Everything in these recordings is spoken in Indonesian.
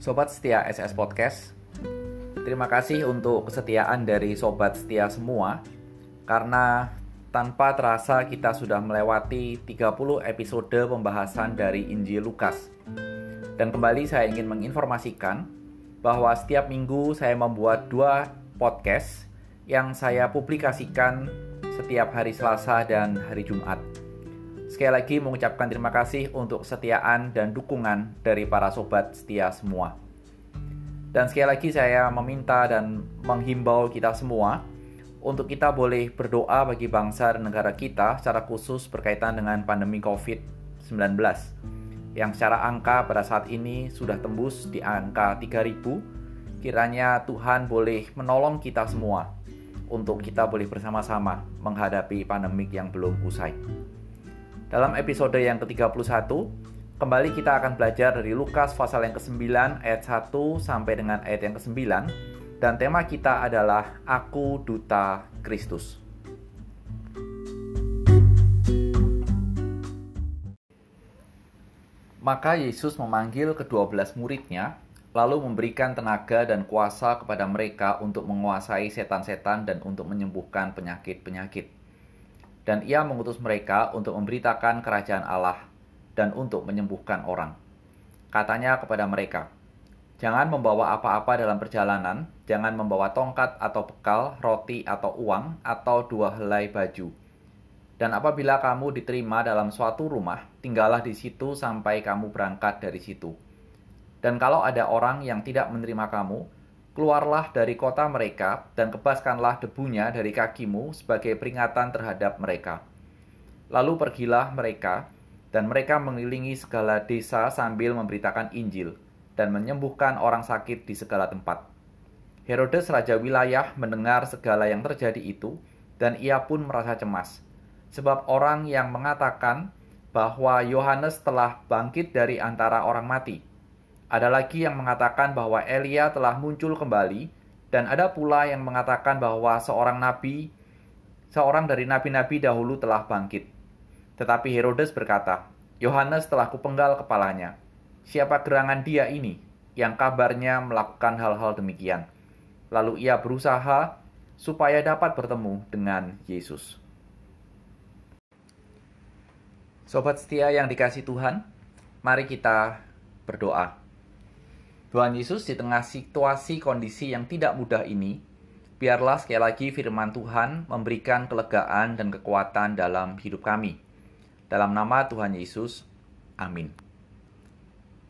Sobat setia SS Podcast, terima kasih untuk kesetiaan dari sobat setia semua karena tanpa terasa kita sudah melewati 30 episode pembahasan dari Injil Lukas. Dan kembali saya ingin menginformasikan bahwa setiap minggu saya membuat dua podcast yang saya publikasikan setiap hari Selasa dan hari Jumat. Sekali lagi mengucapkan terima kasih untuk kesetiaan dan dukungan dari para sobat setia semua. Dan sekali lagi saya meminta dan menghimbau kita semua untuk kita boleh berdoa bagi bangsa dan negara kita secara khusus berkaitan dengan pandemi COVID-19 yang secara angka pada saat ini sudah tembus di angka 3000 kiranya Tuhan boleh menolong kita semua untuk kita boleh bersama-sama menghadapi pandemik yang belum usai. Dalam episode yang ke-31, kembali kita akan belajar dari Lukas pasal yang ke-9 ayat 1 sampai dengan ayat yang ke-9 dan tema kita adalah Aku Duta Kristus. Maka Yesus memanggil kedua belas muridnya, lalu memberikan tenaga dan kuasa kepada mereka untuk menguasai setan-setan dan untuk menyembuhkan penyakit-penyakit dan ia mengutus mereka untuk memberitakan kerajaan Allah dan untuk menyembuhkan orang. Katanya kepada mereka, Jangan membawa apa-apa dalam perjalanan, jangan membawa tongkat atau bekal, roti atau uang, atau dua helai baju. Dan apabila kamu diterima dalam suatu rumah, tinggallah di situ sampai kamu berangkat dari situ. Dan kalau ada orang yang tidak menerima kamu, Keluarlah dari kota mereka dan kebaskanlah debunya dari kakimu sebagai peringatan terhadap mereka. Lalu pergilah mereka, dan mereka mengelilingi segala desa sambil memberitakan Injil dan menyembuhkan orang sakit di segala tempat. Herodes raja wilayah mendengar segala yang terjadi itu, dan ia pun merasa cemas, sebab orang yang mengatakan bahwa Yohanes telah bangkit dari antara orang mati ada lagi yang mengatakan bahwa Elia telah muncul kembali, dan ada pula yang mengatakan bahwa seorang nabi, seorang dari nabi-nabi dahulu telah bangkit. Tetapi Herodes berkata, Yohanes telah kupenggal kepalanya. Siapa gerangan dia ini yang kabarnya melakukan hal-hal demikian? Lalu ia berusaha supaya dapat bertemu dengan Yesus. Sobat setia yang dikasih Tuhan, mari kita berdoa. Tuhan Yesus di tengah situasi kondisi yang tidak mudah ini, biarlah sekali lagi firman Tuhan memberikan kelegaan dan kekuatan dalam hidup kami. Dalam nama Tuhan Yesus, amin.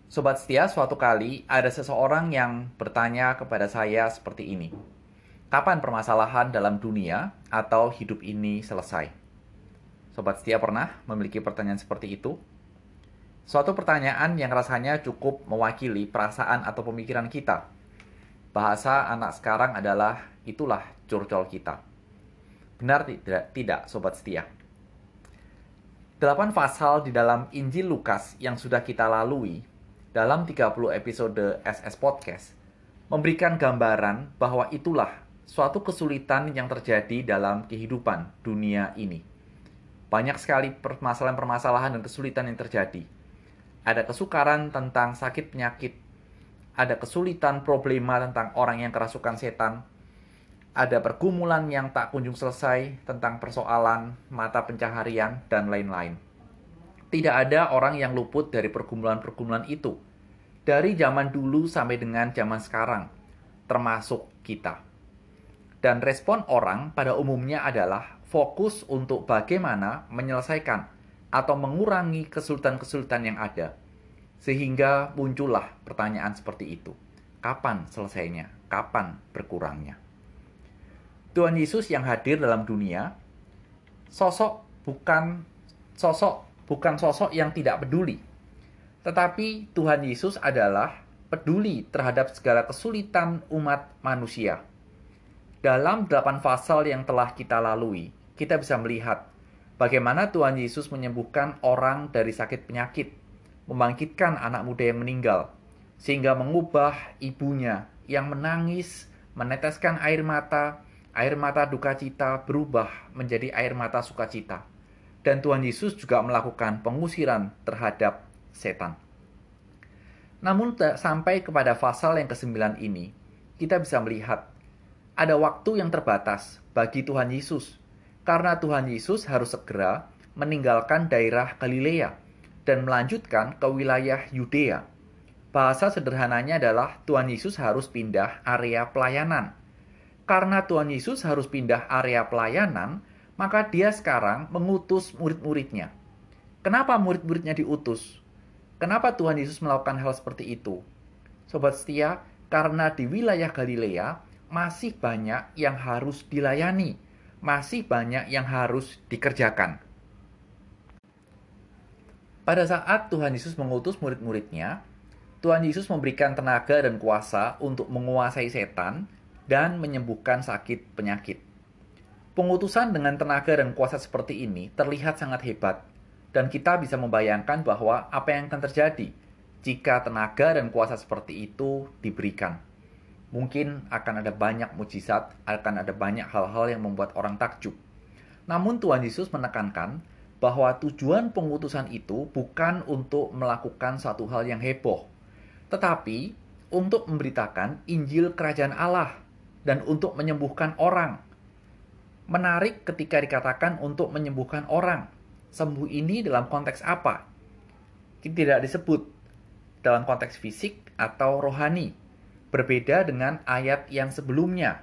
Sobat setia, suatu kali ada seseorang yang bertanya kepada saya seperti ini. Kapan permasalahan dalam dunia atau hidup ini selesai? Sobat setia pernah memiliki pertanyaan seperti itu? Suatu pertanyaan yang rasanya cukup mewakili perasaan atau pemikiran kita. Bahasa anak sekarang adalah itulah curcol kita. Benar tidak, tidak sobat setia? Delapan pasal di dalam Injil Lukas yang sudah kita lalui dalam 30 episode SS Podcast memberikan gambaran bahwa itulah suatu kesulitan yang terjadi dalam kehidupan dunia ini. Banyak sekali permasalahan-permasalahan dan kesulitan yang terjadi ada kesukaran tentang sakit penyakit, ada kesulitan problema tentang orang yang kerasukan setan, ada pergumulan yang tak kunjung selesai tentang persoalan mata pencaharian, dan lain-lain. Tidak ada orang yang luput dari pergumulan-pergumulan itu, dari zaman dulu sampai dengan zaman sekarang, termasuk kita. Dan respon orang pada umumnya adalah fokus untuk bagaimana menyelesaikan atau mengurangi kesulitan-kesulitan yang ada. Sehingga muncullah pertanyaan seperti itu. Kapan selesainya? Kapan berkurangnya? Tuhan Yesus yang hadir dalam dunia sosok bukan sosok bukan sosok yang tidak peduli. Tetapi Tuhan Yesus adalah peduli terhadap segala kesulitan umat manusia. Dalam delapan pasal yang telah kita lalui, kita bisa melihat Bagaimana Tuhan Yesus menyembuhkan orang dari sakit penyakit, membangkitkan anak muda yang meninggal, sehingga mengubah ibunya yang menangis, meneteskan air mata, air mata duka cita berubah menjadi air mata sukacita. Dan Tuhan Yesus juga melakukan pengusiran terhadap setan. Namun sampai kepada pasal yang ke-9 ini, kita bisa melihat ada waktu yang terbatas bagi Tuhan Yesus karena Tuhan Yesus harus segera meninggalkan daerah Galilea dan melanjutkan ke wilayah Yudea. Bahasa sederhananya adalah Tuhan Yesus harus pindah area pelayanan. Karena Tuhan Yesus harus pindah area pelayanan, maka dia sekarang mengutus murid-muridnya. Kenapa murid-muridnya diutus? Kenapa Tuhan Yesus melakukan hal seperti itu? Sobat setia, karena di wilayah Galilea masih banyak yang harus dilayani, masih banyak yang harus dikerjakan. Pada saat Tuhan Yesus mengutus murid-muridnya, Tuhan Yesus memberikan tenaga dan kuasa untuk menguasai setan dan menyembuhkan sakit penyakit. Pengutusan dengan tenaga dan kuasa seperti ini terlihat sangat hebat, dan kita bisa membayangkan bahwa apa yang akan terjadi jika tenaga dan kuasa seperti itu diberikan. Mungkin akan ada banyak mujizat, akan ada banyak hal-hal yang membuat orang takjub. Namun Tuhan Yesus menekankan bahwa tujuan pengutusan itu bukan untuk melakukan satu hal yang heboh, tetapi untuk memberitakan Injil Kerajaan Allah dan untuk menyembuhkan orang. Menarik ketika dikatakan untuk menyembuhkan orang, sembuh ini dalam konteks apa? Tidak disebut dalam konteks fisik atau rohani. Berbeda dengan ayat yang sebelumnya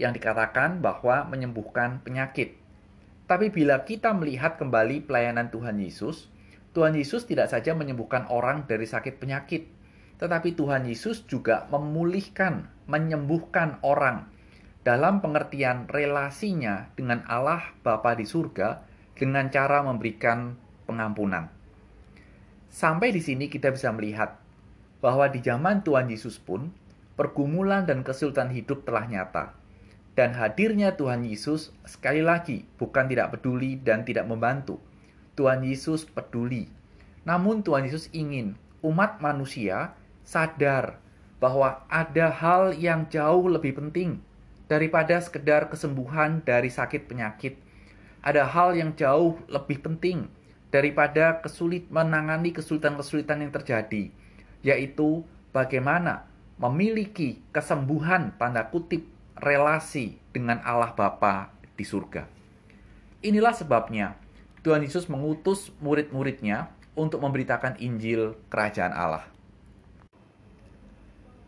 yang dikatakan bahwa menyembuhkan penyakit. Tapi bila kita melihat kembali pelayanan Tuhan Yesus, Tuhan Yesus tidak saja menyembuhkan orang dari sakit penyakit, tetapi Tuhan Yesus juga memulihkan, menyembuhkan orang dalam pengertian relasinya dengan Allah Bapa di surga dengan cara memberikan pengampunan. Sampai di sini kita bisa melihat bahwa di zaman Tuhan Yesus pun pergumulan dan kesulitan hidup telah nyata. Dan hadirnya Tuhan Yesus sekali lagi bukan tidak peduli dan tidak membantu. Tuhan Yesus peduli. Namun Tuhan Yesus ingin umat manusia sadar bahwa ada hal yang jauh lebih penting daripada sekedar kesembuhan dari sakit penyakit ada hal yang jauh lebih penting daripada kesulit menangani kesulitan-kesulitan yang terjadi, yaitu bagaimana memiliki kesembuhan tanda kutip relasi dengan Allah Bapa di surga. Inilah sebabnya Tuhan Yesus mengutus murid-muridnya untuk memberitakan Injil Kerajaan Allah.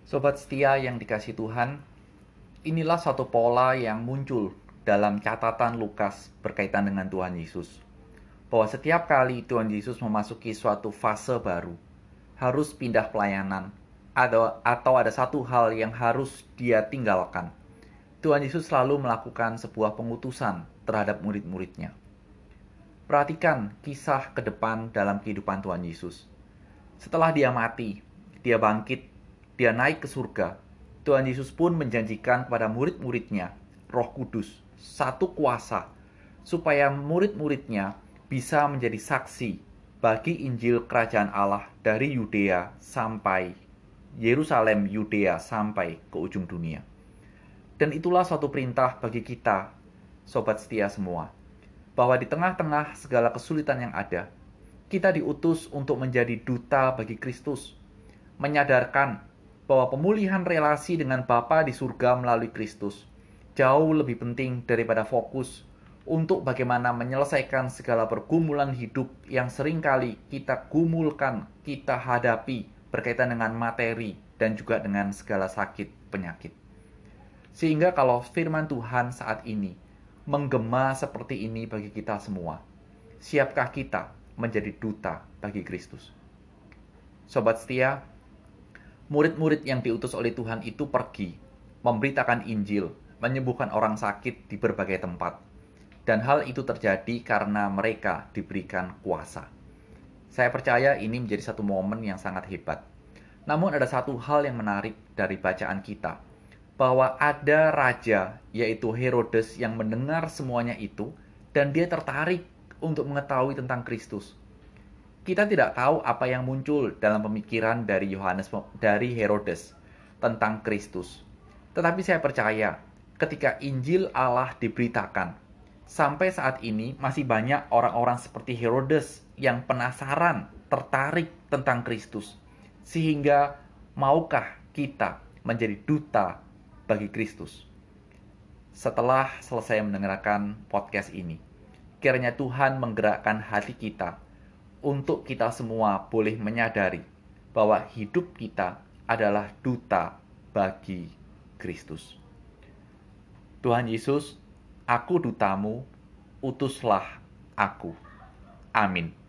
Sobat setia yang dikasih Tuhan, inilah satu pola yang muncul dalam catatan Lukas berkaitan dengan Tuhan Yesus. Bahwa setiap kali Tuhan Yesus memasuki suatu fase baru, harus pindah pelayanan, atau, atau ada satu hal yang harus dia tinggalkan. Tuhan Yesus selalu melakukan sebuah pengutusan terhadap murid-muridnya. Perhatikan kisah ke depan dalam kehidupan Tuhan Yesus. Setelah dia mati, dia bangkit, dia naik ke surga. Tuhan Yesus pun menjanjikan kepada murid-muridnya Roh Kudus satu kuasa supaya murid-muridnya bisa menjadi saksi bagi Injil Kerajaan Allah dari Yudea sampai Yerusalem, Yudea sampai ke ujung dunia. Dan itulah suatu perintah bagi kita, sobat setia semua, bahwa di tengah-tengah segala kesulitan yang ada, kita diutus untuk menjadi duta bagi Kristus, menyadarkan bahwa pemulihan relasi dengan Bapa di surga melalui Kristus jauh lebih penting daripada fokus untuk bagaimana menyelesaikan segala pergumulan hidup yang sering kali kita gumulkan, kita hadapi berkaitan dengan materi dan juga dengan segala sakit penyakit. Sehingga kalau firman Tuhan saat ini menggema seperti ini bagi kita semua, siapkah kita menjadi duta bagi Kristus? Sobat setia, murid-murid yang diutus oleh Tuhan itu pergi memberitakan Injil menyembuhkan orang sakit di berbagai tempat. Dan hal itu terjadi karena mereka diberikan kuasa. Saya percaya ini menjadi satu momen yang sangat hebat. Namun ada satu hal yang menarik dari bacaan kita, bahwa ada raja yaitu Herodes yang mendengar semuanya itu dan dia tertarik untuk mengetahui tentang Kristus. Kita tidak tahu apa yang muncul dalam pemikiran dari Yohanes dari Herodes tentang Kristus. Tetapi saya percaya ketika Injil Allah diberitakan. Sampai saat ini masih banyak orang-orang seperti Herodes yang penasaran, tertarik tentang Kristus. Sehingga maukah kita menjadi duta bagi Kristus? Setelah selesai mendengarkan podcast ini, kiranya Tuhan menggerakkan hati kita untuk kita semua boleh menyadari bahwa hidup kita adalah duta bagi Kristus. Tuhan Yesus, aku dutamu, utuslah aku. Amin.